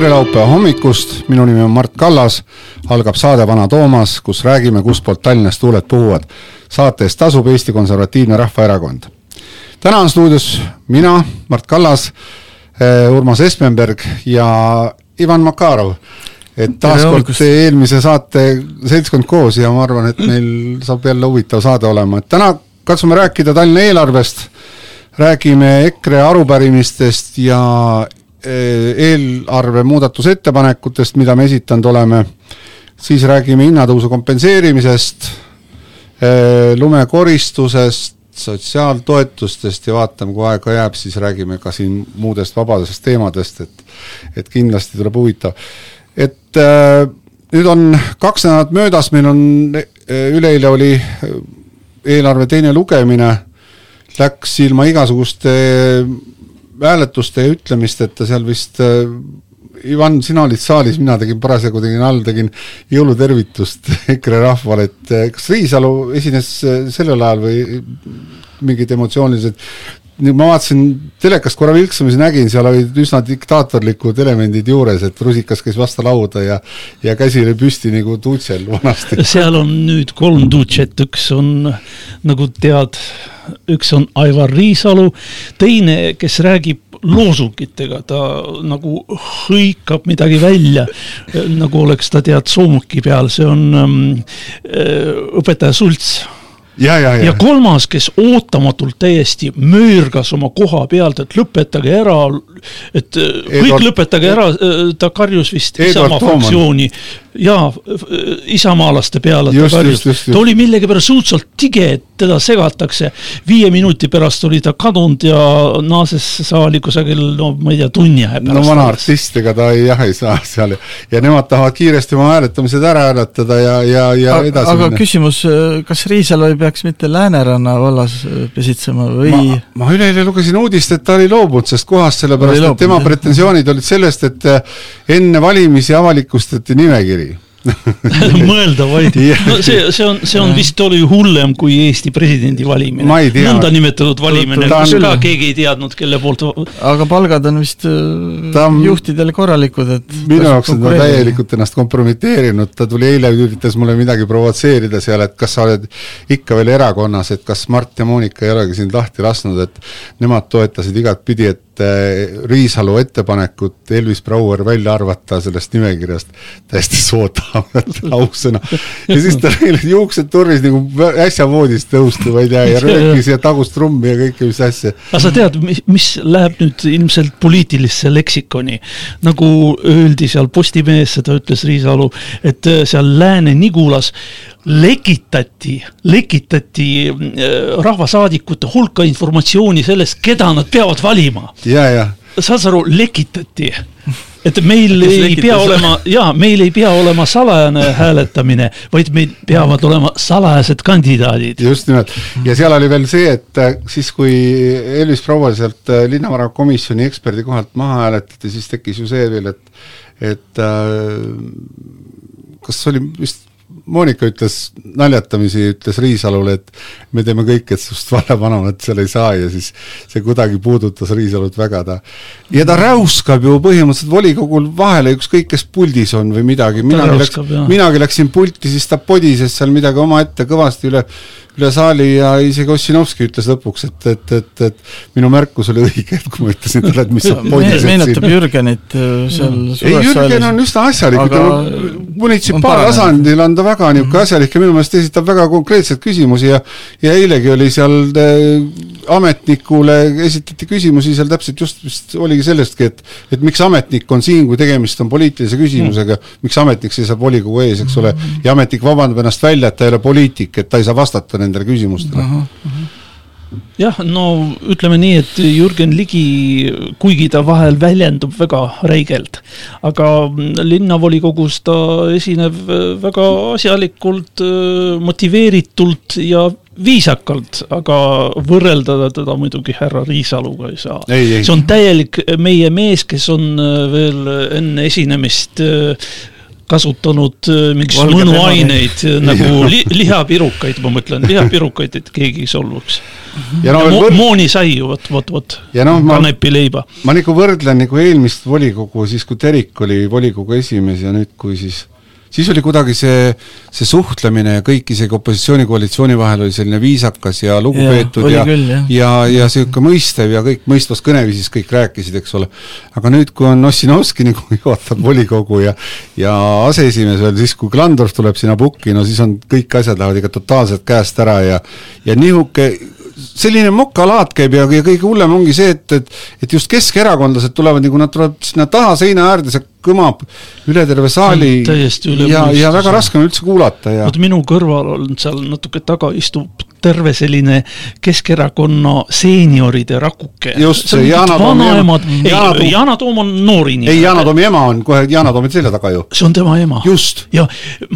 tere laupäeva hommikust, minu nimi on Mart Kallas, algab saade Vana Toomas, kus räägime, kustpoolt Tallinnast tuuled puhuvad. saate eest tasub Eesti Konservatiivne Rahvaerakond. täna on stuudios mina, Mart Kallas, eh, Urmas Espenberg ja Ivan Makarov. et taaskord eelmise saate seltskond koos ja ma arvan, et meil saab jälle huvitav saade olema, et täna katsume rääkida Tallinna eelarvest, räägime EKRE arupärimistest ja eelarve muudatusettepanekutest, mida me esitanud oleme, siis räägime hinnatõusu kompenseerimisest, eh, lumekoristusest, sotsiaaltoetustest ja vaatame, kui aega jääb, siis räägime ka siin muudest vabadest teemadest, et et kindlasti tuleb huvitav. et äh, nüüd on kaks nädalat möödas, meil on, üleeile oli eelarve teine lugemine, läks ilma igasuguste hääletuste ütlemisteta seal vist äh, Ivan, sina olid saalis, mina tegin parasjagu, tegin all, tegin jõulutervitust EKRE rahvale, et äh, kas Riisalu esines äh, sellel ajal või mingid emotsioonilised nüüd ma vaatasin telekast korra vilksamisi, nägin, seal olid üsna diktaatorlikud elemendid juures, et rusikas käis vastu lauda ja ja käsi oli püsti nagu tuutsel vanasti. seal on nüüd kolm tuutšet, üks on nagu tead, üks on Aivar Riisalu, teine, kes räägib loosungitega, ta nagu hõikab midagi välja, nagu oleks ta tead soomuki peal, see on ähm, õpetaja Sults ja, ja, ja. ja kolmas, kes ootamatult täiesti möörgas oma koha pealt, et lõpetage ära, et Edward, kõik lõpetage ära, ta karjus vist Edward Isamaa fraktsiooni jaa, isamaalaste peale ta karjus. ta oli millegipärast suhteliselt tige, et teda segatakse. viie minuti pärast oli ta kadunud ja naases saali kusagil, no ma ei tea, tunni aja pärast. no vana artist, ega ta ei, jah, ei saa seal ja nemad tahavad kiiresti oma hääletamised ära hääletada ja, ja, ja edasi aga minna. küsimus, kas Riisalu ei peaks mitte Lääneranna vallas pesitsema või? ma, ma üleeile lugesin uudist, et ta oli loobunud sellest kohast, sellepärast et tema pretensioonid olid sellest, et enne valimisi avalikustati nimekiri mõelda vaid, no see, see on, see on vist oli hullem kui Eesti presidendi valimine. nõndanimetatud valimine, kus ka keegi ei teadnud, kelle poolt. aga palgad on vist äh, ta on juhtidel korralikud, et. minu jaoks on ta täielikult ennast kompromiteerinud, ta tuli eile, üritas mulle midagi provotseerida seal, et kas sa oled ikka veel erakonnas, et kas Mart ja Monika ei olegi sind lahti lasknud, et nemad toetasid igatpidi, et et Riisalu ettepanekut Elvis Brouer välja arvata sellest nimekirjast täiesti soodavalt ausõna. ja siis ta neil juuksed turris nagu äsja voodist tõusti, ma ei tea, ja röökis ja tagus trummi ja kõike, mis asja. aga sa tead, mis, mis läheb nüüd ilmselt poliitilisse leksikoni, nagu öeldi seal Postimehes, seda ütles Riisalu, et äh, seal Lääne-Nigulas lekitati, lekitati äh, rahvasaadikute hulka informatsiooni sellest, keda nad peavad valima ja, ja. saad sa aru, lekitati et meil ei pea olema, jaa, meil ei pea olema salajane hääletamine, vaid meil peavad olema salajased kandidaadid. just nimelt, ja seal oli veel see, et äh, siis, kui Elvis Proua sealt äh, linnavarakomisjoni eksperdi kohalt maha hääletati, siis tekkis ju see veel, et et äh, kas oli vist Monika ütles naljatamisi, ütles Riisalule, et me teeme kõik, et sinust vallavanemat seal ei saa ja siis see kuidagi puudutas Riisalut väga, ta ja ta räuskab ju põhimõtteliselt volikogul vahele, ükskõik kes puldis on või midagi, minagi läks, minagi läksin pulti, siis ta podises seal midagi omaette kõvasti üle üle saali ja isegi Ossinovski ütles lõpuks, et, et, et, et minu märkus oli õige, et kui ma ütlesin talle, et mis sa podises meenutab Jürgenit äh, seal ei, Jürgen on üsna asjalik aga..., ütleme munitsipaaltasandil on ta väga niisugune -hmm. asjalik ja minu meelest esitab väga konkreetseid küsimusi ja ja eilegi oli seal äh, ametnikule esitati küsimusi seal täpselt just vist oligi sellestki, et et miks ametnik on siin, kui tegemist on poliitilise küsimusega. Mm., miks ametnik seisab volikogu ees, eks ole, ja ametnik vabandab ennast välja, et ta ei ole poliitik, et ta ei saa vastata nendele nendele küsimustele uh. -huh jah, no ütleme nii, et Jürgen Ligi, kuigi ta vahel väljendub väga räigelt, aga linnavolikogus ta esineb väga asjalikult, motiveeritult ja viisakalt, aga võrrelda teda muidugi härra Riisaluga ei saa. see on täielik meie mees, kes on veel enne esinemist kasutanud äh, mingisuguseid mõnuaineid äh, nagu li, lihapirukaid, ma mõtlen, lihapirukaid, et keegi ei solvuks ja no mo võr- mooni sai ju, vot, vot, vot. ma, kanepileiba. ma nagu võrdlen nagu eelmist volikogu, siis kui Terik oli volikogu esimees ja nüüd, kui siis siis oli kuidagi see, see suhtlemine ja kõik, isegi opositsiooni-koalitsiooni vahel oli selline viisakas ja lugupeetud oli ja, küll, jah. ja, ja niisugune mõistev ja kõik mõistvas kõneviisis kõik rääkisid, eks ole. aga nüüd, kui on Ossinovski nagu juhatab volikogu ja ja aseesimees veel, siis kui Klandorf tuleb sinna pukki, no siis on, kõik asjad lähevad ikka totaalselt käest ära ja ja niisugune selline mokalaat käib ja, ja kõige hullem ongi see, et, et et just keskerakondlased tulevad nagu nad tulevad sinna taha seina äärde, see kõmab üle terve saali täiesti üle ja, ja väga raske on üldse kuulata ja vot minu kõrval on seal natuke taga istub terve selline Keskerakonna seenioride rakuke. Just see Yana Toomi ema. Toom- ei, Yana Toom on noor inimene. ei, Yana Toomi ema on kohe Yana Toomi selja taga ju. see on tema ema. just. ja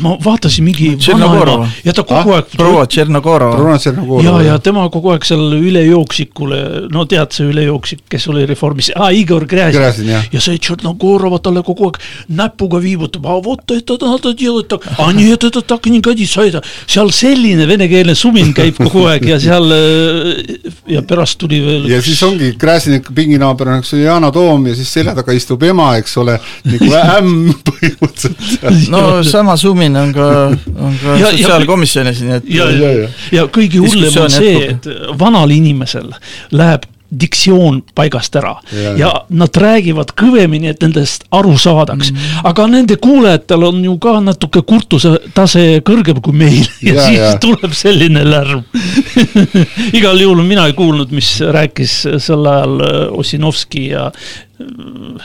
ma vaatasin mingi vanaema ja ta kogu Ah, aeg proua Tšernogorova. Ja, ja tema kogu aeg seal ülejooksikule, no tead, see ülejooksik, kes oli Reformis ah,, Igor Gräzin, ja see Tšernogorova talle kogu aeg näpuga viibutab, ah vot это надо делать так, а нет, это так не годится, это seal selline venekeelne sumin käib kogu aeg ja seal äh, ja pärast tuli veel ja siis ongi Gräzini pinginaaber on, eks ole, Yana Toom ja siis selja taga istub ema, eks ole, nagu ämm põhimõtteliselt. no sama sumin on ka, on ka Ja- ja- sotsiaalkomisjonis, nii et ja, Ja, ja, ja. ja kõige hullem on Diskussioon see, jätkub. et vanal inimesel läheb diktsioon paigast ära Ja, ja, nad räägivad kõvemini, et nendest aru saadaks mm. -hmm. aga nende kuulajatel on ju ka natuke kurtuse tase kõrgem kui meil ja, Ja, siis ja. tuleb selline lärm igal juhul mina ei kuulnud, mis rääkis sel ajal äh, Ossinovski ja äh,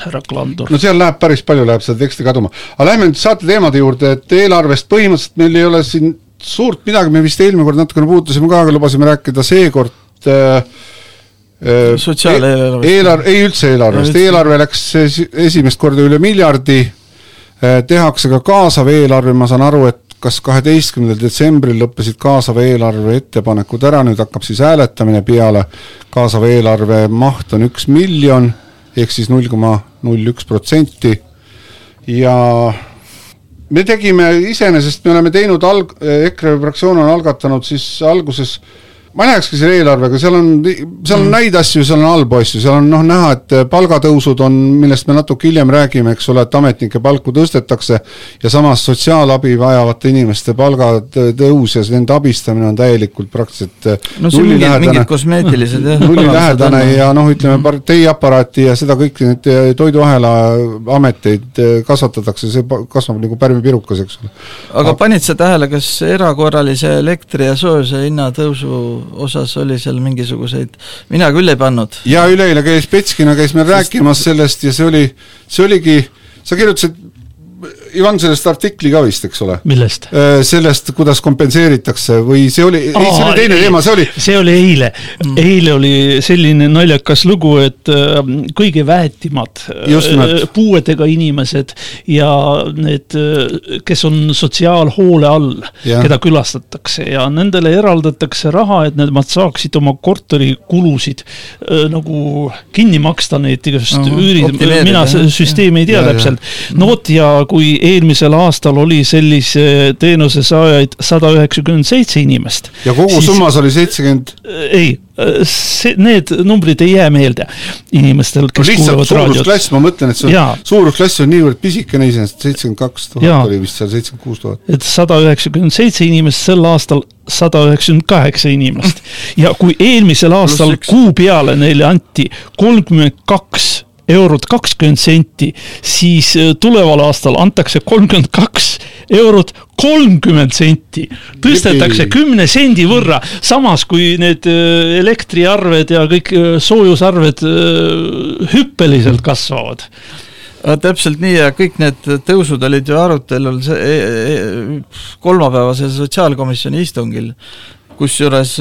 härra Klandor no seal läheb päris palju, läheb seda teksti kaduma. aga lähme nüüd saate teemade juurde, et eelarvest põhimõtteliselt meil ei ole siin suurt midagi, me vist eelmine kord natukene puutusime ka, aga lubasime rääkida seekord äh, äh, Sotsiaaleelarvest. eelarve, ei üldse eelarvest, eelarve läks esi- esimest korda üle miljardi, tehakse ka kaasav eelarve, ma saan aru, et kas kaheteistkümnendal detsembril lõppesid kaasava eelarve ettepanekud ära, nüüd hakkab siis hääletamine peale, kaasava eelarve maht on üks miljon, ehk siis null koma null üks protsenti. Ja me tegime, iseenesest me oleme teinud alg-, EKRE fraktsioon on algatanud siis alguses ma ei lähekski selle eelarvega, seal on, seal on häid asju, seal on halbu asju, seal on noh näha, et palgatõusud on, millest me natuke hiljem räägime, eks ole, et ametnike palku tõstetakse ja samas sotsiaalabi vajavate inimeste palgatõus ja nende abistamine on täielikult praktiliselt no mingid kosmeetilised jah. nullilähedane ja noh, ütleme parteiaparaati ja seda kõiki neid eh, toiduahela ameteid kasvatatakse, see kasvab nagu pärmipirukas, eks ole. aga panid sa tähele, kas erakorralise elektri ja soojuse hinna tõusu osas oli seal mingisuguseid, mina küll ei pannud. ja üleeile käis Petskina käis meil rääkimas sellest ja see oli, see oligi, sa kirjutasid Ivan sellest artikli ka vist, eks ole? millest? sellest, kuidas kompenseeritakse või see oli, ei see oli teine teema, see oli see oli eile mm., eile oli selline naljakas lugu, et äh, kõige väetimad äh, puuetega inimesed ja need, kes on sotsiaalhoole all, keda külastatakse ja nendele eraldatakse raha, et nad saaksid oma korterikulusid äh, nagu kinni maksta, neid igast optimeerida, mina süsteemi ei tea Ja, ja. täpselt. no vot ja kui eelmisel aastal oli sellise teenuse saajaid sada üheksakümmend seitse inimest. ja kogu summas oli seitsekümmend ei, see, need numbrid ei jää meelde inimestel, no kes lihtsalt kuulavad raadiot. suurusklass, ma mõtlen, et see on, suurusklass on niivõrd pisikene iseenesest, seitsekümmend kaks tuhat oli vist seal, seitsekümmend kuus tuhat. et sada üheksakümmend seitse inimest, sel aastal sada üheksakümmend kaheksa inimest. ja kui eelmisel aastal kuu peale neile anti kolmkümmend kaks eurot kakskümmend senti, siis äh, tuleval aastal antakse kolmkümmend kaks eurot kolmkümmend senti. tõstetakse kümne sendi võrra, samas kui need äh, elektriarved ja kõik äh, soojusarved hüppeliselt kasvavad. täpselt nii ja kõik need tõusud olid ju arutelul e, e, kolmapäevasel sotsiaalkomisjoni istungil, kusjuures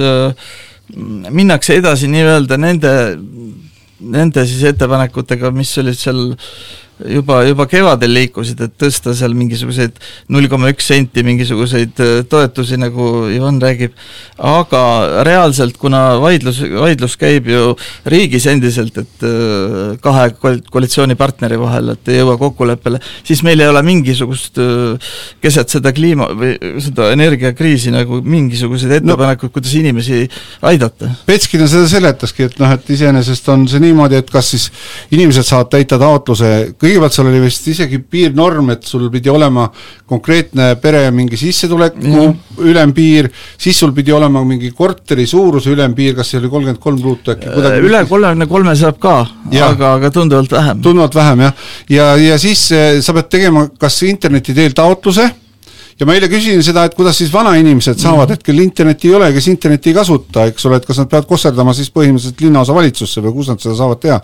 minnakse edasi nii-öelda nende, nende siis ettepanekutega, mis olid seal juba, juba kevadel liikusid, et tõsta seal mingisuguseid null koma üks senti mingisuguseid äh, toetusi, nagu Ivan räägib, aga reaalselt, kuna vaidlus, vaidlus käib ju riigis endiselt, et äh, kahe koalitsioonipartneri vahel, et ei jõua kokkuleppele, siis meil ei ole mingisugust äh, keset seda kliima või seda energiakriisi nagu mingisuguseid ettepanekuid no,, kuidas inimesi aidata. Petskina seda seletaski, et noh, et iseenesest on see niimoodi, et kas siis inimesed saavad täita taotluse, kõigepealt seal oli vist isegi piirnorm, et sul pidi olema konkreetne pere mingi sissetuleku mm. ülempiir, siis sul pidi olema mingi korteri suuruse ülempiir, kas see oli kolmkümmend kolm ruutu äkki kuidagi üle kolmekümne kolme saab ka, aga, aga tunduvalt vähem. tunduvalt vähem jah, ja, ja, ja siis eh, sa pead tegema kas interneti teel taotluse, ja ma eile küsisin seda, et kuidas siis vanainimesed saavad mm, -hmm. hetkel internetti ei ole, kes internetti ei kasuta, eks ole, et kas nad peavad kosserdama siis põhimõtteliselt linnaosavalitsusse või kus nad seda saavad teha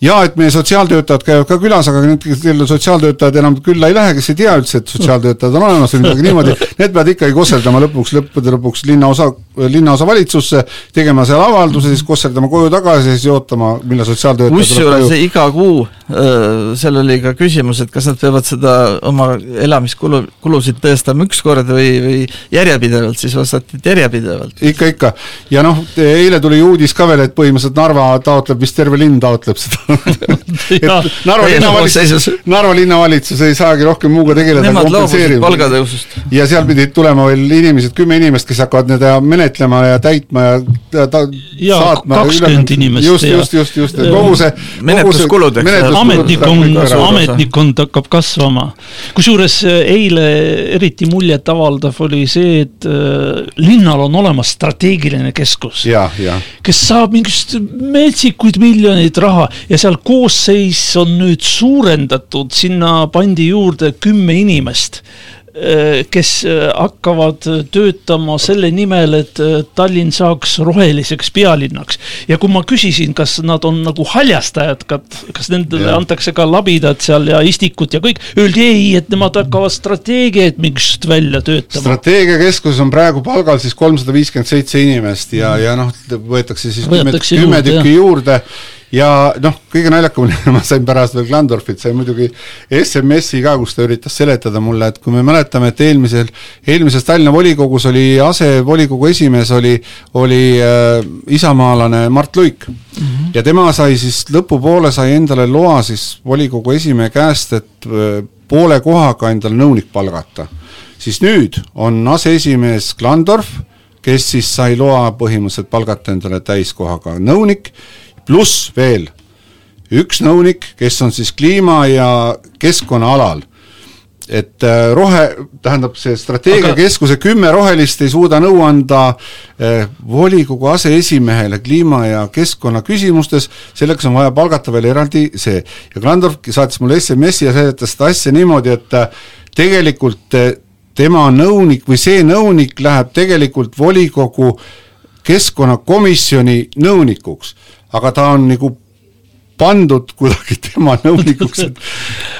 ja et meie sotsiaaltöötajad käivad ka külas, aga need, kellel sotsiaaltöötajad enam külla ei lähe, kes ei tea üldse, et sotsiaaltöötajad on olemas või midagi niimoodi, need peavad ikkagi kosserdama lõpuks, lõppude lõpuks linnaosa, linnaosavalitsusse, tegema seal avalduse, siis kosserdama koju tagasi siis ootama, millal sotsiaaltöötaja kusjuures iga kuu, seal oli ka küsimus, et kas nad peavad seda oma elamiskulu, kulusid tõestama üks kord või, või järjepidevalt, siis vastati, et järjepidevalt. ikka, ikka. ja noh, eile tuli uudis ka veel, et põhimõtteliselt Narva taotleb, vist terve linn taotleb seda Narva linnavalitsus, Narva linnavalitsus ei saagi rohkem muuga tegeleda palgatõusust. ja seal pidid tulema veel inimesed, kümme inimest, kes hakkavad neid menetlema ja täitma ja ta, ja saatma. kakskümmend inimest. just, just, just, just, et kogu see menetluskulud, eks. ametnikkond, ametnikkond hakkab kasvama. kusjuures äh, eile eriti muljetavaldav oli see, et äh, linnal on olemas strateegiline keskus, kes saab mingist metsikuid miljoneid raha ja seal koosseis on nüüd suurendatud, sinna pandi juurde kümme inimest äh, kes äh, hakkavad töötama selle nimel, et äh, Tallinn saaks roheliseks pealinnaks. ja kui ma küsisin, kas nad on nagu haljastajad, kas nendele ja. antakse ka labidad seal ja istikut ja kõik, öeldi ei, et nemad hakkavad strateegiaid mingit välja töötama. strateegiakeskuses on praegu palgal siis kolmsada viiskümmend seitse inimest ja, ja noh, võetakse siis kümme, kümme tükki juurde ja noh, kõige naljakam oli, ma sain pärast veel Glandorfilt, sain muidugi SMS-i ka, kus ta üritas seletada mulle, et kui me mäletame, et eelmisel, eelmises Tallinna volikogus oli asevolikogu esimees oli, oli äh, isamaalane Mart Luik mm. -hmm. ja tema sai siis lõpupoole, sai endale loa siis volikogu esimehe käest, et äh, poole kohaga endale nõunik palgata. siis nüüd on aseesimees Glandorf, kes siis sai loa põhimõtteliselt palgata endale täiskohaga nõunik pluss veel üks nõunik, kes on siis kliima ja keskkonnaalal. Et äh, rohe, tähendab see strateegiakeskuse Aga... kümme rohelist ei suuda nõu anda eh, volikogu aseesimehele kliima ja keskkonna küsimustes, selleks on vaja palgata veel eraldi see. ja Klandorf saatis mulle SMS-i ja seletas seda asja niimoodi, et äh, tegelikult tema nõunik või see nõunik läheb tegelikult volikogu keskkonnakomisjoni nõunikuks aga ta on nagu pandud kuidagi tema nõunikuks, et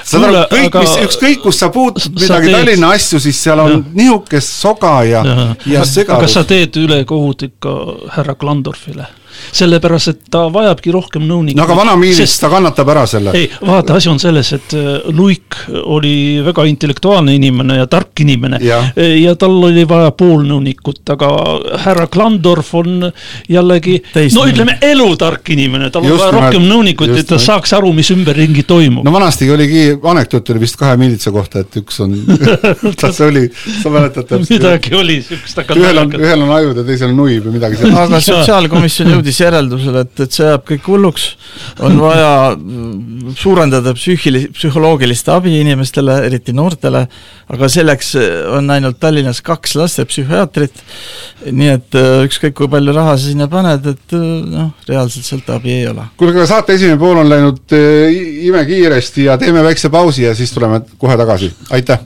saad aru, kõik, mis, ükskõik kus sa puutud midagi teed... Tallinna asju, siis seal on nihukest soga ja, ja, ja segadust. aga sa teed ülekohut ikka härra Klandorfile sellepärast et ta vajabki rohkem nõunikke. no aga Vanamiilis sest... ta kannatab ära selle. ei, vaata, asi on selles, et äh, Luik oli väga intellektuaalne inimene ja tark inimene ja, ja tal oli vaja pool nõunikut, aga härra Klandorf on jällegi Teis no ütleme, elutark inimene, tal on vaja rohkem nõunikut, et ta no. saaks aru, mis ümberringi toimub. no vanasti oligi, anekdoot oli vist kahe miilitsa kohta, et üks on tas oli, sa mäletad täpselt? midagi oli siukest, aga ühel on, ühel on ajud ja teisel on nuib või midagi sellist. aga sotsiaalkomisjon jõudis järeldusele, et, et see ajab kõik hulluks, on vaja suurendada psüühili-, psühholoogilist abi inimestele, eriti noortele, aga selleks on ainult Tallinnas kaks lastepsühhiaatrit, nii et äh, ükskõik, kui palju raha sa sinna paned, et äh, noh, reaalselt sealt abi ei ole. kuule, aga saate esimene pool on läinud äh, imekiiresti ja teeme väikse pausi ja siis tuleme kohe tagasi, aitäh!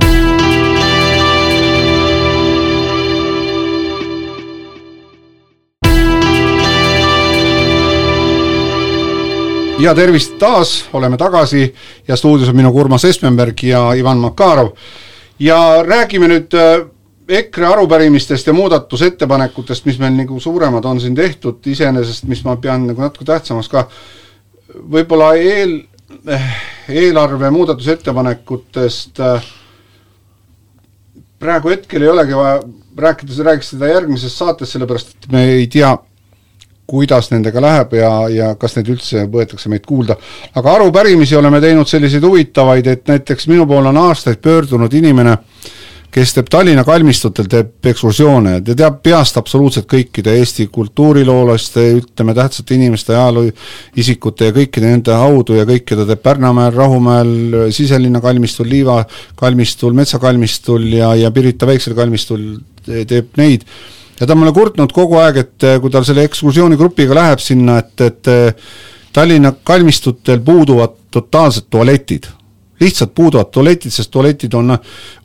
Ja tervist taas, oleme tagasi ja stuudios on minuga Urmas Espenberg ja Ivan Makarov. ja räägime nüüd äh, EKRE arupärimistest ja muudatusettepanekutest, mis meil nagu suuremad on siin tehtud, iseenesest, mis ma pean nagu natuke tähtsamaks ka, võib-olla eel, eelarve muudatusettepanekutest praegu hetkel ei olegi vaja rääkida, räägiks seda järgmises saates, sellepärast et me ei tea, kuidas nendega läheb ja, ja kas neid üldse võetakse meid kuulda. aga arupärimisi oleme teinud selliseid huvitavaid, et näiteks minu poole on aastaid pöördunud inimene kes teeb Tallinna kalmistutel, teeb ekskursioone, ta teab peast absoluutselt kõikide Eesti kultuuriloolaste, ütleme, tähtsate inimeste, ajalooisikute ja kõikide nende haudu ja kõike ta teeb Pärnamäel, Rahumäel, Siselinna kalmistul, Liiva kalmistul, Metsa kalmistul ja, ja Pirita väiksel kalmistul teeb neid. Ja ta on mulle kurtnud kogu aeg, et kui ta selle ekskursioonigrupiga läheb sinna, et, et Tallinna kalmistutel puuduvad totaalselt tualetid. Lihtsalt puuduvad tualetid, sest tualetid on,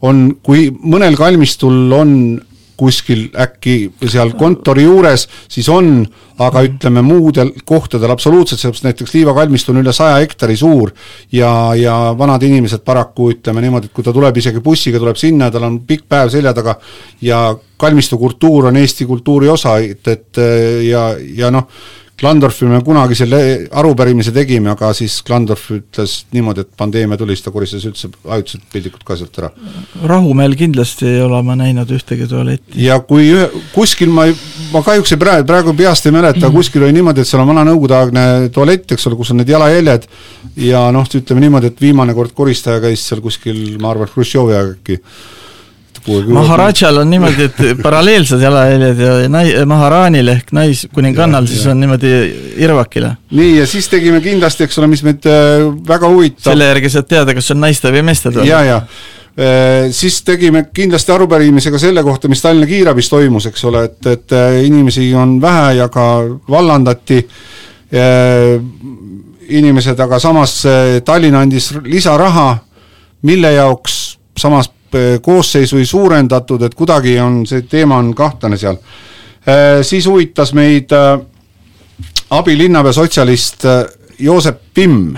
on, kui mõnel kalmistul on kuskil äkki seal kontori juures, siis on, aga ütleme muudel kohtadel absoluutselt, sellepärast näiteks Liiva kalmistu on üle saja hektari suur ja, ja vanad inimesed paraku ütleme niimoodi, et kui ta tuleb isegi bussiga, tuleb sinna ja tal on pikk päev selja taga ja kalmistu kultuur on Eesti kultuuri osa, et, et ja, ja noh, Klandorfi me kunagi selle arupärimise tegime, aga siis Klandorf ütles niimoodi, et pandeemia tuli, siis ta koristas üldse ajutiselt pildikud ka sealt ära. Rahumäel kindlasti ei ole ma näinud ühtegi tualetti. ja kui ühe, kuskil ma, ma kahjuks ei praegu, praegu peast ei mäleta -hmm. kuskil oli niimoodi, et seal on vana nõukogudeaegne tualett, eks ole, kus on need jalajäljed ja noh, ütleme niimoodi, et viimane kord koristaja käis seal kuskil, ma arvan, Hruštšovi aeg äkki Maharadžal on niimoodi, et paralleelsed jalajäljed ja nai-, Maharaanil ehk naiskuningannal siis on niimoodi irvakile. nii, ja siis tegime kindlasti, eks ole, mis meid äh, väga huvitab. Selle järgi saad teada, kas on naiste või meeste tool. ja, ja. Äh, siis tegime kindlasti arupärimise ka selle kohta, mis Tallinna kiirabis toimus, eks ole, et, et äh, inimesi on vähe ja ka vallandati. Inimesed, aga samas Tallinn andis lisaraha, mille jaoks samas koosseisu ei suurendatud, et kuidagi on see teema on kahtlane seal. Eh, siis huvitas meid eh, abilinnapea sotsialist Joosep Pimm,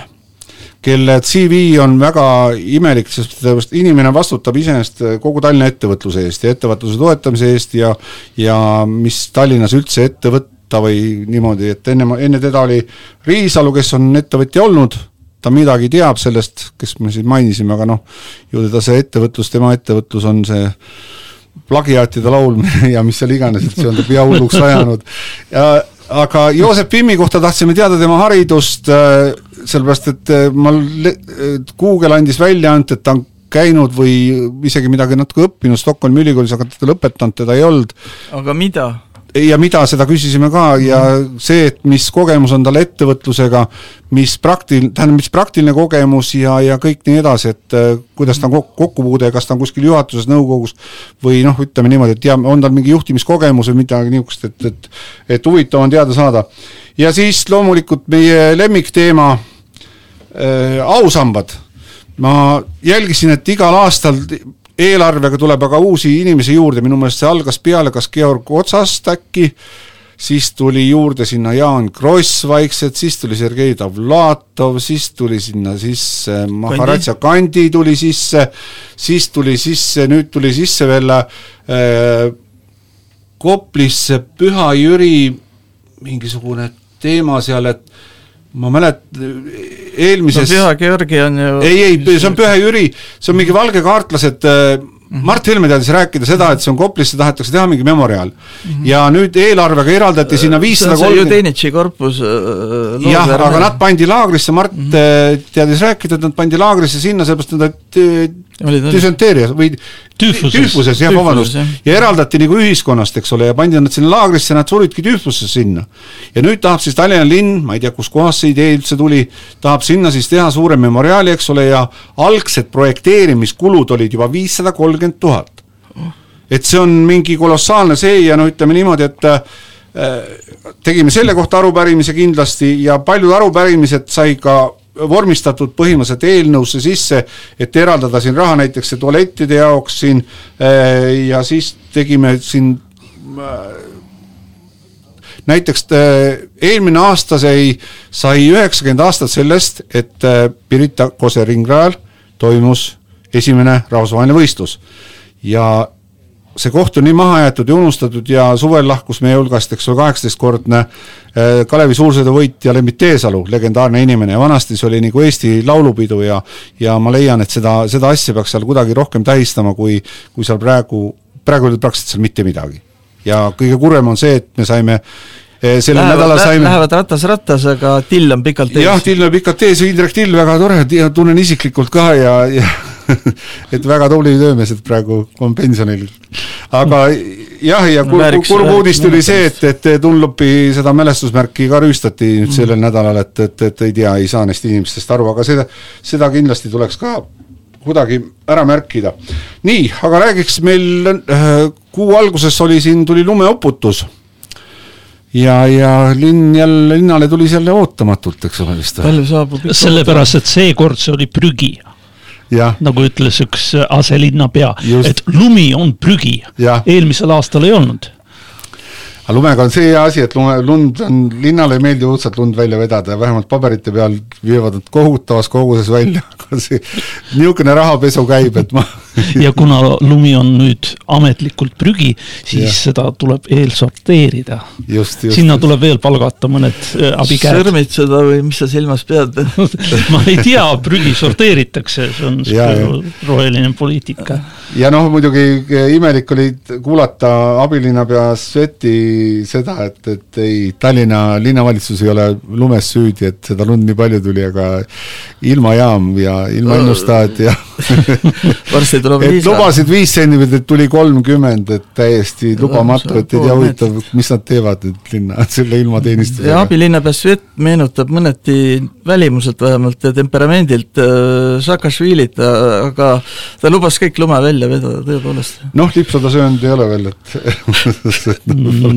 kelle CV on väga imelik, sest inimene vastutab iseenesest kogu Tallinna ettevõtluse eest ja ettevõtluse toetamise eest ja ja mis Tallinnas üldse ette võtta või niimoodi, et enne, enne teda oli Riisalu, kes on ettevõtja olnud ta midagi teab sellest, kes me siin mainisime, aga noh, ju teda see ettevõtlus, tema ettevõtlus on see plagiaatide laulmine ja mis seal iganes, et see on ta pea hulluks ajanud. ja aga Joosep Pimmi kohta tahtsime teada tema haridust, äh, sellepärast et äh, ma, Google andis välja ainult, et ta on käinud või isegi midagi natuke õppinud Stockholmi ülikoolis, aga lõpetanud teda ei olnud. aga mida? Ja mida, seda küsisime ka ja see, et mis kogemus on tal ettevõtlusega, mis praktil-, tähendab, mis praktiline kogemus ja, ja kõik nii edasi, et äh, kuidas ta on kokkupuude, kas ta on kuskil juhatuses, nõukogus või noh, ütleme niimoodi, et ja on tal mingi juhtimiskogemus või midagi niisugust, et, et et huvitav on teada saada. ja siis loomulikult meie lemmikteema äh,, ausambad. ma jälgisin, et igal aastal eelarvega tuleb aga uusi inimesi juurde, minu meelest see algas peale kas Georg Otsast äkki, siis tuli juurde sinna Jaan Kross vaikselt, siis tuli Sergei Davlatov, siis tuli sinna sisse Maharadža Kandi tuli sisse, siis tuli sisse, nüüd tuli sisse veel äh, Koplisse Püha Jüri mingisugune teema seal, et ma mäletan, eelmises no Püha Georgi on ju ei, ei, see on Püha Jüri, see on mingi valgekaartlased äh, Mhm. Mart Helme teadis rääkida seda, et see on Koplisse tahetakse teha mingi memoriaal mm. -hmm. ja nüüd eelarvega eraldati sinna viissada kolmkümmend Judenitši korpus äh, jah, aga nad pandi laagrisse, Mart mm -hmm. teadis rääkida, et nad pandi laagrisse sinna, sellepärast nad düsenteerias või tüüfuses, jah, vabandust, ja eraldati nagu ühiskonnast, eks ole, ja pandi nad sinna laagrisse, nad suridki tüüfusesse sinna. ja nüüd tahab siis Tallinna linn, ma ei tea, kuskohast see idee üldse tuli, tahab sinna siis teha suure memoriaali, eks ole, ja algsed projekteerimiskulud olid juba viissada kolmkümmend tuhat. et see on mingi kolossaalne see ja no ütleme niimoodi, et äh, tegime selle kohta arupärimise kindlasti ja paljud arupärimised sai ka vormistatud põhimõtteliselt eelnõusse sisse, et eraldada siin raha näiteks tualettide jaoks siin äh, ja siis tegime siin äh, näiteks äh, eelmine aasta sai, sai üheksakümmend aastat sellest, et Pirita Kose ringrajal toimus esimene rahvusvaheline võistlus. Ja see koht on nii maha jäetud ja unustatud ja suvel lahkus meie hulgast, eks ole, kaheksateistkordne äh, Kalevi suursõiduvõitja Lembit Teesalu, legendaarne inimene ja vanasti see oli nagu Eesti laulupidu ja ja ma leian, et seda, seda asja peaks seal kuidagi rohkem tähistama, kui, kui seal praegu, praegu ei ole praktiliselt seal mitte midagi. ja kõige kurvem on see, et me saime Eh, sellel nädalal saime Lähevad ratas rattas, aga till on pikalt ees. jah, till on pikalt ees Indrek Till väga tore, tunnen isiklikult ka ja, ja et väga tubli töömees, et praegu on pensionil. aga jah, ja kurb uudis tuli see, et, et Dunlopi seda mälestusmärki ka rüüstati nüüd mm. sellel nädalal, et, et, et ei tea, ei saa neist inimestest aru, aga seda, seda kindlasti tuleks ka kuidagi ära märkida. nii, aga räägiks meil äh, kuu alguses oli siin, tuli lumeuputus ja, ja linn jälle, linnale tuli see jälle ootamatult, eks ole vist. palju saabub sellepärast, et seekord see oli prügi. Nagu ütles üks aselinnapea, et lumi on prügi. eelmisel aastal ei olnud. Aga lumega on see asi, et lume, lund on, linnale ei meeldi õudselt lund välja vedada ja vähemalt paberite peal viivad nad kohutavas koguses välja, aga see niisugune rahapesu käib, et ma ja kuna lumi on nüüd ametlikult prügi, siis ja. seda tuleb eelsorteerida. sinna tuleb veel palgata mõned äh, abikäed. sõrmitseda või mis sa silmas pead ma ei tea, prügi sorteeritakse, see on ja, roheline poliitika. ja noh, muidugi imelik oli kuulata abilinnapea Sveti seda, et, et ei, Tallinna linnavalitsus ei ole lumes süüdi, et seda lund nii palju tuli, aga ilmajaam ja ilmaennustajad ja varsti tuleb et lubasid viis sentimeetrit, tuli kolmkümmend, et täiesti lubamatu, et ei tea, huvitav, mis nad teevad nüüd linna, selle ilmateenistusega. ja abilinnapea Svet meenutab mõneti välimuselt vähemalt ja temperamendilt äh, Saakašvilit, aga ta lubas kõik lume välja vedada, tõepoolest. noh, lipsada söönud ei ole veel, et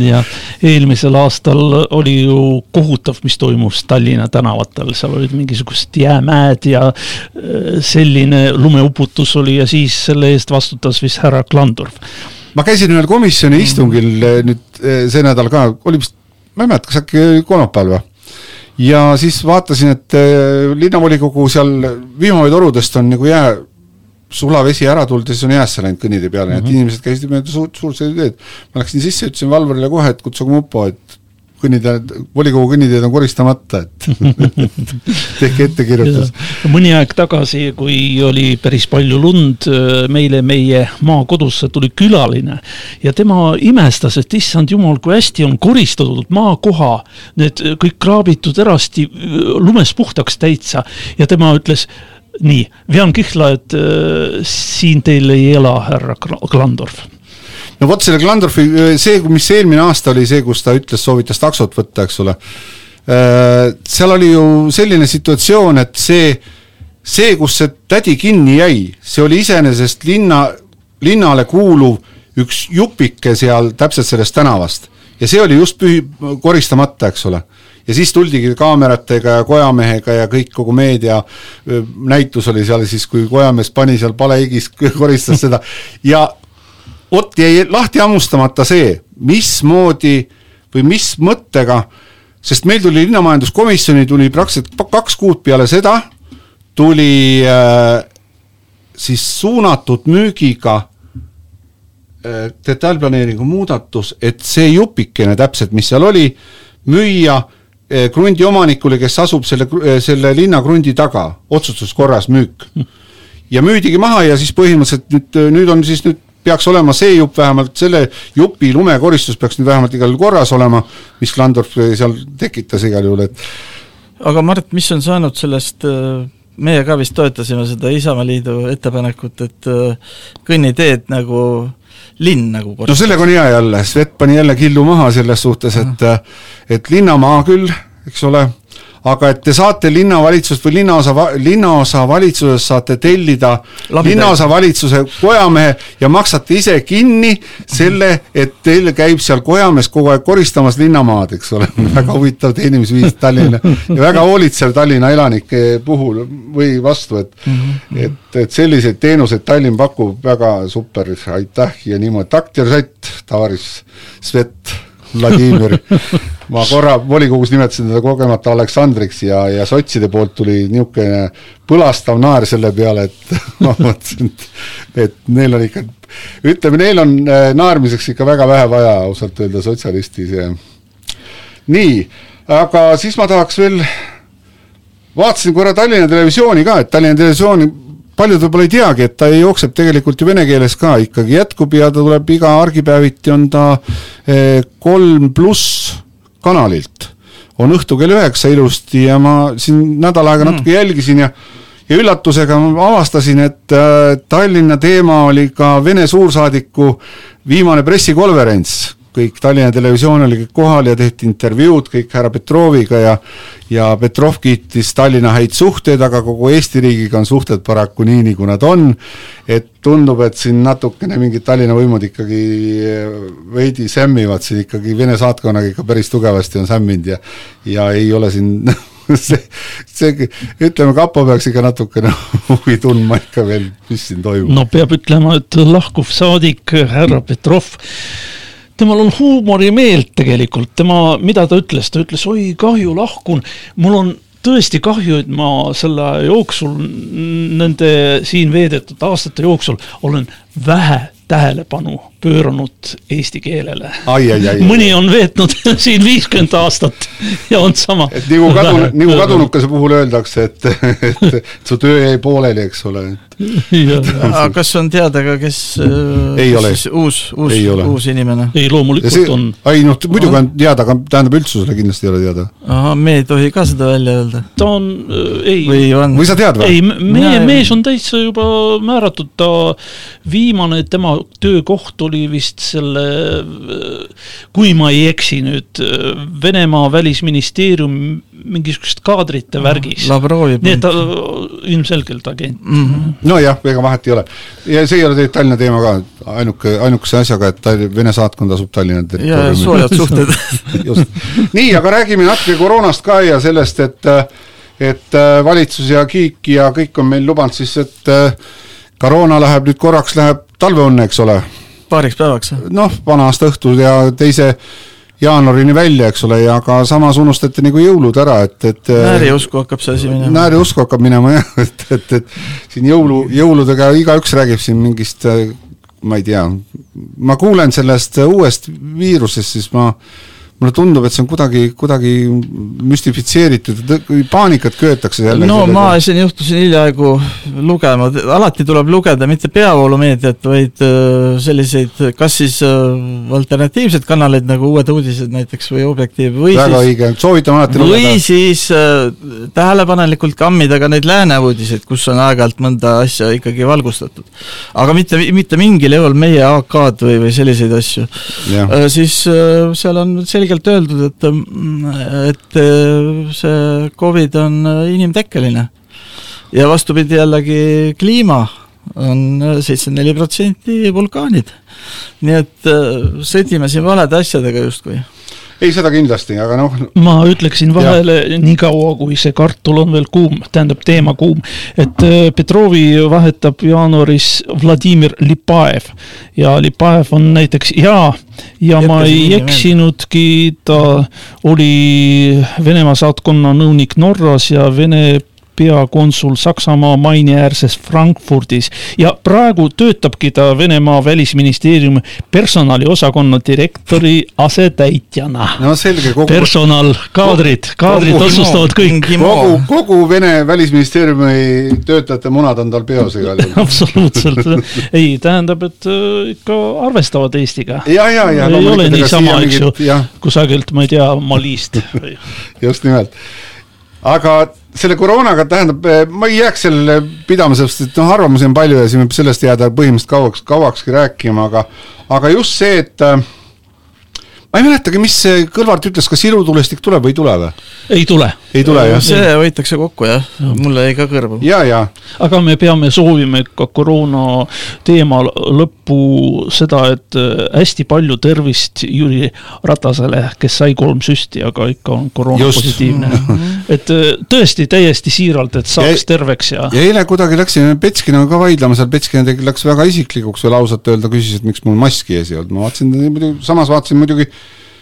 ja eelmisel aastal oli ju kohutav, mis toimus Tallinna tänavatel, seal olid mingisugused jäämäed ja äh, selline lumeuputus oli ja siis selle eest vastutas vist härra Klandorf. ma käisin ühel komisjoni istungil äh, nüüd äh, see nädal ka, oli vist, ma ei mäleta, kas äkki kolmapäeval või? ja siis vaatasin, et linnavolikogu seal vihmaveetorudest on nagu jää sulavesi ära tulnud ja siis on jäässe läinud kõnnitee peale mm, -hmm. et mhm. inimesed käisid mööda suurt, suurt sõiduteed. ma läksin sisse, ütlesin valvurile kohe, et kutsuge mupo, et kõnniteed, volikogu kõnniteed on koristamata, et tehke ettekirjutus. mõni aeg tagasi, kui oli päris palju lund, meile meie maakodusse tuli külaline ja tema imestas, et issand jumal, kui hästi on koristatud maakoha, need kõik kraabitud erasti lumes puhtaks täitsa ja tema ütles nii, vean kihla, et äh, siin teil ei ela, härra Klandorf no vot, selle Klandorfi, äh, see, mis eelmine aasta oli see, kus ta ütles, soovitas taksot võtta, eks ole. Äh,. seal oli ju selline situatsioon, et see, see, kus see tädi kinni jäi, see oli iseenesest linna, linnale kuuluv üks jupike seal täpselt sellest tänavast. Ja see oli just pühi, koristamata, eks ole. Ja siis tuldigi kaameratega ja kojamehega ja kõik, kogu meedia näitus oli seal siis, kui kojamees pani seal palehigis, koristas seda. Ja vot jäi lahti hammustamata see, mismoodi või mis mõttega, sest meil tuli linnamajanduskomisjoni, tuli praktiliselt kaks kuud peale seda, tuli äh, siis suunatud müügiga äh, detailplaneeringu muudatus, et see jupikene täpselt, mis seal oli, müüa Eh, krundi omanikule, kes asub selle, eh, selle linnakrundi taga, otsustuskorras müük. ja müüdigi maha ja siis põhimõtteliselt nüüd, nüüd on siis nüüd peaks olema see jupp vähemalt, selle jupi lumekoristus peaks nüüd vähemalt igal juhul korras olema, mis Klandorf seal tekitas igal juhul, et aga Mart, mis on saanud sellest meie ka vist toetasime seda Isamaaliidu ettepanekut, et kõnniteed nagu linn nagu koristas. no sellega on hea jälle, Svet pani jälle killu maha selles suhtes, et et linnamaa küll, eks ole, aga et te saate linnavalitsusest või linnaosa, linnaosa valitsusest saate tellida linnaosa valitsuse kojamehe ja maksate ise kinni selle, et teil käib seal kojamees kogu aeg koristamas linnamaad, eks ole. Väga huvitav teenimisviis Tallinna ja väga hoolitsev Tallinna elanike puhul või vastu, et et, et selliseid teenuseid Tallinn pakub, väga super, aitäh ja niimoodi, taktjärg Sett, Taaris, Svet, Vladimir ma korra volikogus nimetasin teda kogemata Aleksandriks ja, ja sotside poolt tuli niisugune põlastav naer selle peale, et ma mõtlesin, et, et neil on ikka, ütleme, neil on äh, naermiseks ikka väga vähe vaja, ausalt öelda, sotsialisti see. nii, aga siis ma tahaks veel, vaatasin korra Tallinna Televisiooni ka, et Tallinna Televisiooni paljud võib-olla ei teagi, et ta jookseb tegelikult ju vene keeles ka ikkagi jätkub ja ta tuleb iga argipäeviti on ta eh, kolm pluss kanalilt. on õhtul kell üheksa ilusti ja ma siin nädal aega mm. natuke jälgisin ja ja üllatusega ma avastasin, et äh, Tallinna teema oli ka Vene suursaadiku viimane pressikonverents, kõik Tallinna Televisioon oli kõik kohal ja tehti intervjuud kõik härra Petroviga ja ja Petrov kiitis Tallinna häid suhteid, aga kogu Eesti riigiga on suhted paraku nii, nagu nad on, et tundub, et siin natukene mingid Tallinna võimud ikkagi veidi sämmivad siin ikkagi Vene saatkonnaga ikka päris tugevasti on sämminud ja ja ei ole siin see, see, ütleme, kapo peaks ikka natukene huvi tundma ikka veel, mis siin toimub. no peab ütlema, et lahkuv saadik härra Petrov temal on huumorimeelt tegelikult, tema, mida ta ütles, ta ütles, oi kahju, lahkun, mul on tõesti kahju, et ma selle jooksul, nende siin veedetud aastate jooksul olen vähe tähelepanu pööranud eesti keelele. mõni on veetnud siin viiskümmend aastat ja on sama. et nagu kadun-, nagu kadunukese puhul öeldakse, et, et su töö jäi pooleli, eks ole. aga kas on teada ka, kes äh, ei ole. uus, uus, uus inimene? ei, loomulikult see, on. ei noh, muidugi on teada, aga tähendab üldsusele kindlasti ei ole teada. ahah, me ei tohi ka seda välja öelda? ta on äh,, ei. või on? või sa tead või? ei, meie mees on täitsa juba määratud, ta viimane tema töökoht oli vist selle, kui ma ei eksi nüüd, Venemaa välisministeerium mingisugust kaadrite värgis. nii et ta ilmselgelt agent mm. -hmm. nojah, ega vahet ei ole. ja see ei ole Tallinna teema ka, ainuke, ainukese asjaga, et Tallinna, Vene saatkond asub Tallinna territooriumil. soojad suhted just, nii, aga räägime natuke koroonast ka ja sellest, et et valitsus ja Kiik ja kõik on meil lubanud siis, et koroona läheb nüüd korraks, läheb talveõnne, eks ole paariks päevaks? noh, vana-aasta õhtul ja teise jaanuarini välja, eks ole, ja ka samas unustati nagu jõulud ära, et, et nääriusku hakkab see asi minema. nääriusku hakkab minema jah, et, et, et siin jõulu, jõuludega igaüks räägib siin mingist ma ei tea, ma kuulen sellest uuest viirusest, siis ma mulle tundub, et see on kuidagi, kuidagi müstifitseeritud, paanikat köetakse jälle. no ma siin juhtusin hiljaaegu lugema, alati tuleb lugeda mitte peavoolumeediat, vaid äh, selliseid, kas siis äh, alternatiivseid kanaleid nagu Uued Uudised näiteks või Objektiiv või väga siis, õige, soovitan alati või lugeda. siis äh, tähelepanelikult kammida ka neid lääne uudiseid, kus on aeg-ajalt mõnda asja ikkagi valgustatud. aga mitte, mitte mingil juhul meie AK-d või, või selliseid asju. Siis seal on selge selgelt öeldud, et, et see Covid on inimtekkeline. ja vastupidi jällegi kliima on seitsekümmend neli protsenti vulkaanid. nii et äh, sõdime siin valede asjadega justkui ei, seda kindlasti, aga noh. ma ütleksin vahele, niikaua kui see kartul on veel kuum, tähendab teema kuum, et äh, Petrovi vahetab jaanuaris Vladimir Lipaev ja Lipaev on näiteks jaa, ja ma ei eksinudki, ta oli Venemaa saatkonna nõunik Norras ja Vene peakonsul Saksamaa maineäärses Frankfurdis ja praegu töötabki ta Venemaa välisministeeriumi personaliosakonna direktori asetäitjana. no selge, kogu personal, kaadrid, kaadrid kogu, otsustavad kõik. kogu, kogu Vene välisministeeriumi töötajate munad on tal peos igal juhul absoluutselt, ei, tähendab, et äh, ikka arvestavad Eestiga. ja, ja, ja. ei ole niisama, eks ju, kusagilt, ma ei tea, Malist just nimelt, aga selle koroonaga tähendab, eh, ma ei jääks sellele pidama, sest et noh, arvamusi on palju ja siin võib sellest jääda põhimõtteliselt kauaks, kauakski rääkima, aga aga just see, et äh, ma ei mäletagi, mis Kõlvart ütles, kas ilutulestik tuleb või ei tule või? ei tule. ei tule jah? see hoitakse kokku jah ja., mulle jäi ka kõrvu. ja, ja. aga me peame soovima ikka koroona teema lõppu seda, et äh, hästi palju tervist Jüri Ratasele, kes sai kolm süsti, aga ikka on koroona Just. positiivne et äh, tõesti täiesti siiralt, et saaks ja, terveks ja. ja eile kuidagi läksime Petskinaga ka vaidlema, seal Petskina tegi, läks väga isiklikuks veel ausalt öelda, küsis, et miks mul maski ees ei olnud, ma vaatasin muidugi, samas vaatasin muidugi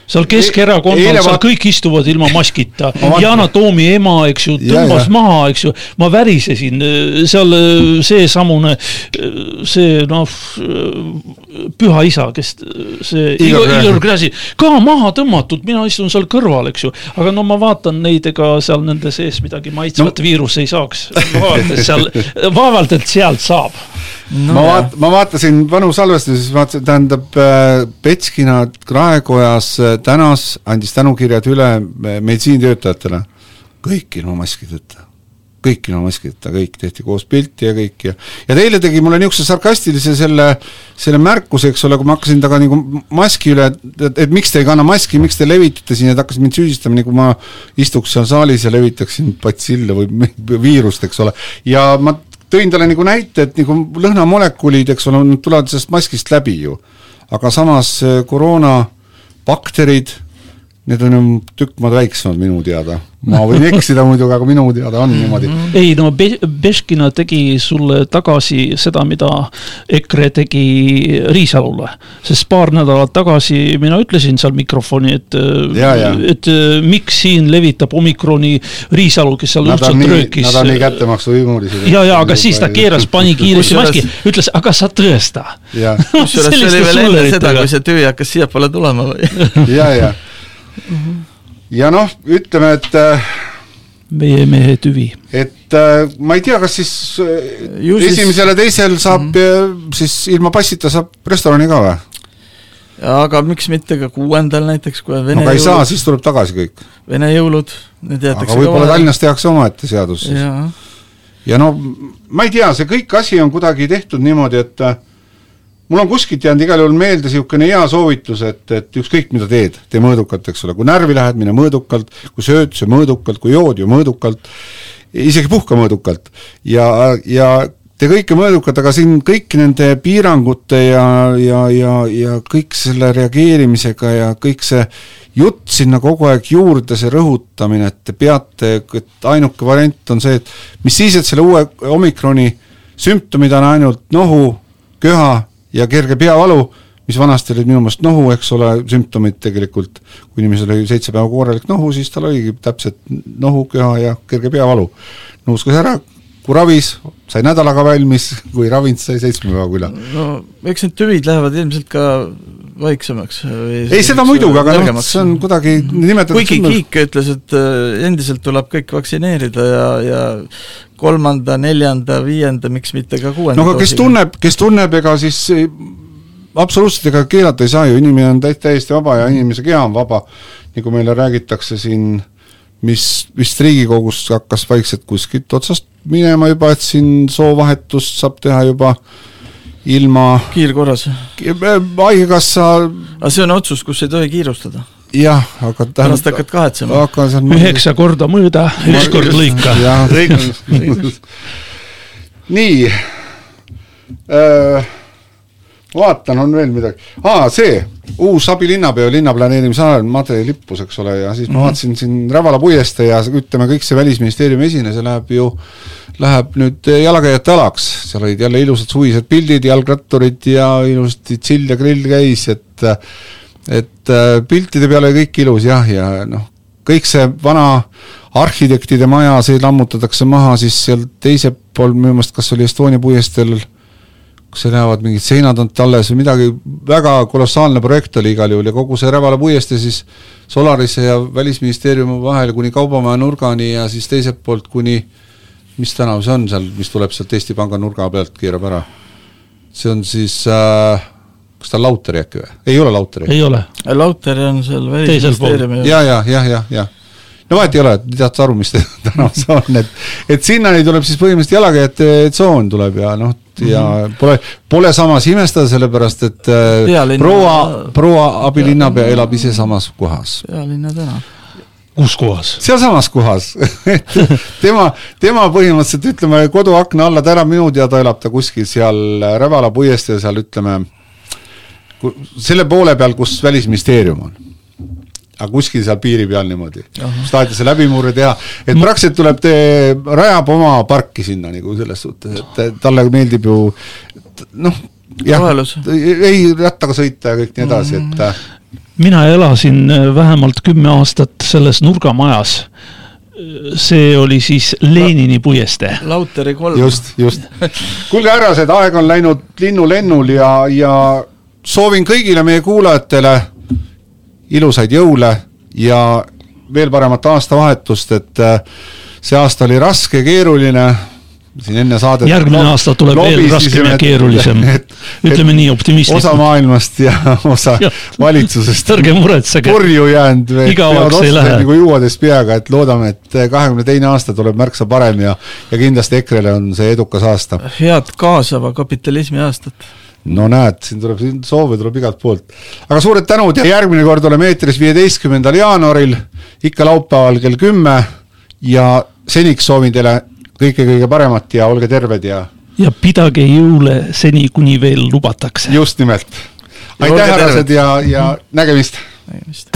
seal Keskerakonnal, seal kõik istuvad ilma maskita. Yana Toomi ema, eks ju, tõmbas ja, maha, eks ju, ma värisesin, seal seesamune, see noh, püha isa, kes see Igor, Igor Gräzin, ka maha tõmmatud, mina istun seal kõrval, eks ju. aga no ma vaatan neid, ega seal nende sees midagi maitsvat no. viirus ei saaks. vaevalt, et seal, vaevalt, et sealt saab no,. ma vaat-, ma vaatasin vanu salvestusi, siis vaatasin, tähendab äh, Petskina Raekojas äh, tänas, andis tänukirjad üle meditsiinitöötajatele, kõik ilma maskideta kõik ilma maskideta, kõik tehti koos pilti ja kõik ja ja teile tegi mulle niisuguse sarkastilise selle, selle märkuse, eks ole, kui ma hakkasin temaga nagu maski üle, et, et miks te ei kanna maski, miks te levitate siin, et hakkasid mind süüdistama, nagu ma istuks seal saalis ja levitaksin batsille või viirust, eks ole. ja ma tõin talle nagu näite, et nagu lõhnamolekulid, eks ole, tulevad sellest maskist läbi ju. aga samas eh, koroonabakterid Need on ju tükk maad väiksemad minu teada. ma võin eksida muidugi, aga minu teada on niimoodi. ei no Be Beškina tegi sulle tagasi seda, mida EKRE tegi Riisalule. sest paar nädalat tagasi mina ütlesin seal mikrofoni, et, et miks siin levitab omikroni Riisalu, kes seal õudselt röökis. Nad on nii kättemaksuhimulised. ja, ja aga siis ta keeras, pani kiiresti maski, ütles, aga sa tõesta. kusjuures see oli veel enne seda, kui see tüü hakkas siiapoole tulema või? ja, ja ja noh, ütleme, et äh, meie mehe tüvi. et äh, ma ei tea, kas siis äh, Ju esimesel ja teisel saab mm -hmm. siis ilma passita saab restorani ka või? aga miks mitte ka kuuendal näiteks, kui on Vene aga ei jõulud. saa, siis tuleb tagasi kõik. Vene jõulud, need jäetakse aga võib-olla Tallinnas tehakse omaette seadus siis. ja no ma ei tea, see kõik asi on kuidagi tehtud niimoodi, et mul on kuskilt jäänud igal juhul meelde niisugune hea soovitus, et, et ükskõik, mida teed, tee mõõdukalt, eks ole, kui närvi lähed, mine mõõdukalt, kui sööd, söö mõõdukalt, kui jood, joo mõõdukalt, isegi puhka mõõdukalt. ja, ja tee kõike mõõdukalt, aga siin kõik nende piirangute ja, ja, ja, ja kõik selle reageerimisega ja kõik see jutt sinna kogu aeg juurde, see rõhutamine, et te peate, et ainuke variant on see, et mis siis, et selle uue omikroni sümptomid on ainult nohu, köha ja kerge peavalu, mis vanasti olid minu meelest nohu, eks ole, sümptomid tegelikult, kui inimesel oli seitse päeva korralik nohu, siis tal oligi täpselt nohu, köha ja kerge peavalu. nuuskas ära, kui ravis, sai nädalaga valmis, kui ravinud, sai seitsme päevaga üle. no eks need tüvid lähevad ilmselt ka vaiksemaks. ei, seda muidugi, aga noh, see on kuidagi nimetatud kuigi Kiik ütles, et äh, endiselt tuleb kõik vaktsineerida ja, ja kolmanda, neljanda, viienda, miks mitte ka kuuenda no aga kes tunneb, kes tunneb, ega siis absoluutselt ega keelata ei saa ju, inimene on täiesti vaba ja inimese keha on vaba, nagu meile räägitakse siin, mis vist Riigikogus hakkas vaikselt kuskilt otsast minema juba, et siin soovahetust saab teha juba ilma kiirkorras? haigekassa aga see on otsus, kus ei tohi kiirustada jah, aga pärast hakkad kahetsema. üheksa korda mõõda, üks kord lõika. nii äh,, vaatan, on veel midagi, aa, see uus abilinnapea linnaplaneerimise ajal Made lippus, eks ole, ja siis ma mm -hmm. vaatasin siin Rävala puiestee ja ütleme, kõik see Välisministeeriumi esine, see läheb ju, läheb nüüd jalakäijate alaks, seal olid jälle ilusad suvised pildid, jalgratturid ja ilusasti chill ja grill käis, et et äh, piltide peal oli kõik ilus jah, ja noh, kõik see vana arhitektide maja, see lammutatakse maha, siis seal teisel pool minu meelest, kas oli Estonia puiesteel, kus lähevad mingid seinad on alles või midagi, väga kolossaalne projekt oli igal juhul ja kogu see Rävala puiestee siis Solarise ja Välisministeeriumi vahel kuni Kaubamaja nurgani ja siis teiselt poolt kuni mis tänav see on seal, mis tuleb sealt Eesti Panga nurga pealt, keerab ära? see on siis äh, kas ta on Lauteri äkki või? ei ole Lauteri? ei ole. Lauteri on seal välisministeeriumi ja, ja, jah, jah, jah. no vahet ei ole, tead sa aru, mis tänav see on, et, et sinnani tuleb siis põhimõtteliselt jalakäijate tsoon tuleb ja noh, mm -hmm. pole, pole samas imestada, sellepärast et äh, Pealinna... proua, proua abilinnapea elab ise samas kohas. pealinna tänav kus kohas? sealsamas kohas tema, tema põhimõtteliselt ütleme koduakna alla, elab minu teada, elab ta kuskil seal Rävala puiesteel seal ütleme selle poole peal, kus Välisministeerium on aga kuskil seal piiri peal niimoodi, kus taheti see läbimurre teha, et praktiliselt tuleb, rajab oma parki sinna nagu selles suhtes, et talle meeldib ju noh, jah, ei rattaga sõita ja kõik nii edasi, et mina elasin vähemalt kümme aastat selles nurgamajas. see oli siis Lenini puiestee. Lauteri kolm. just, just. kuulge, härrased, aeg on läinud linnulennul ja, ja soovin kõigile meie kuulajatele ilusaid jõule ja veel paremat aastavahetust, et äh, see aasta oli raske, keeruline, siin enne saadet järgmine aasta tuleb veel raskem ja keerulisem, ütleme nii optimistlikult. osa maailmast ja osa ja. valitsusest ärge muretsege. purju jäänud, igavaks ei lähe. nagu juuades peaga, et loodame, et kahekümne teine aasta tuleb märksa parem ja ja kindlasti EKRE-le on see edukas aasta. head kaasava kapitalismi aastat no näed, siin tuleb, siin soove tuleb igalt poolt. aga suured tänud ja järgmine kord oleme eetris viieteistkümnendal jaanuaril, ikka laupäeval kell kümme ja seniks soovin teile kõike kõige paremat ja olge terved ja ja pidage jõule seni, kuni veel lubatakse. just nimelt. aitäh, härrased ja, ja nägemist! nägemist!